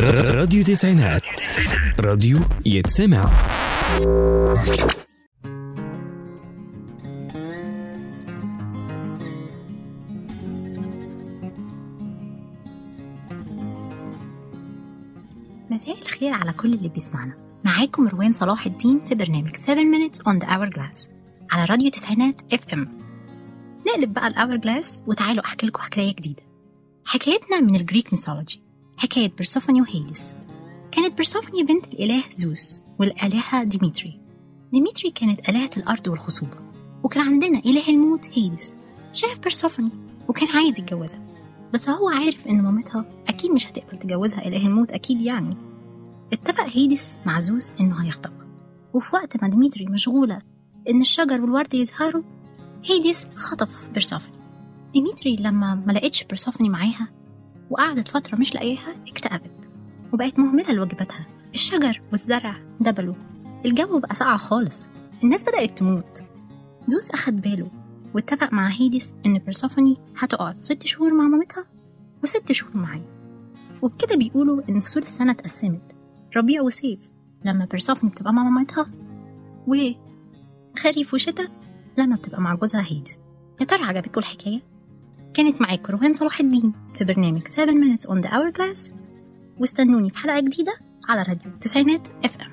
راديو تسعينات. راديو يتسمع. مساء الخير على كل اللي بيسمعنا. معاكم روان صلاح الدين في برنامج 7 minutes on the hourglass على راديو تسعينات FM نقلب بقى ال hourglass وتعالوا أحكي لكم حكاية جديدة. حكايتنا من ال Greek mythology حكاية بيرسوفوني وهيدس كانت بيرسوفوني بنت الإله زوس والآلهة ديميتري. ديميتري كانت آلهة الأرض والخصوبة وكان عندنا إله الموت هيدس شاف بيرسوفوني وكان عايز يتجوزها بس هو عارف إن مامتها أكيد مش هتقبل تجوزها إله الموت أكيد يعني. اتفق هيدس مع زوس إنه هيخطبها. وفي وقت ما ديميتري مشغولة إن الشجر والورد يظهروا هيديس خطف بيرسوفني ديميتري لما ما بيرسوفني معاها وقعدت فترة مش لاقيها اكتئبت وبقت مهملة لواجباتها الشجر والزرع دبلوا. الجو بقى ساقع خالص. الناس بدأت تموت. زوس أخد باله واتفق مع هيديس إن بيرسوفوني هتقعد ست شهور مع مامتها وست شهور معاه. وبكده بيقولوا إن فصول السنة اتقسمت. ربيع وصيف لما بيرسوفوني بتبقى مع مامتها وخريف وشتاء لما بتبقى مع جوزها هيدز يا ترى عجبتكم الحكاية؟ كانت معاكم روان صلاح الدين في برنامج 7 minutes on the hourglass. واستنوني في حلقة جديدة على راديو تسعينات اف ام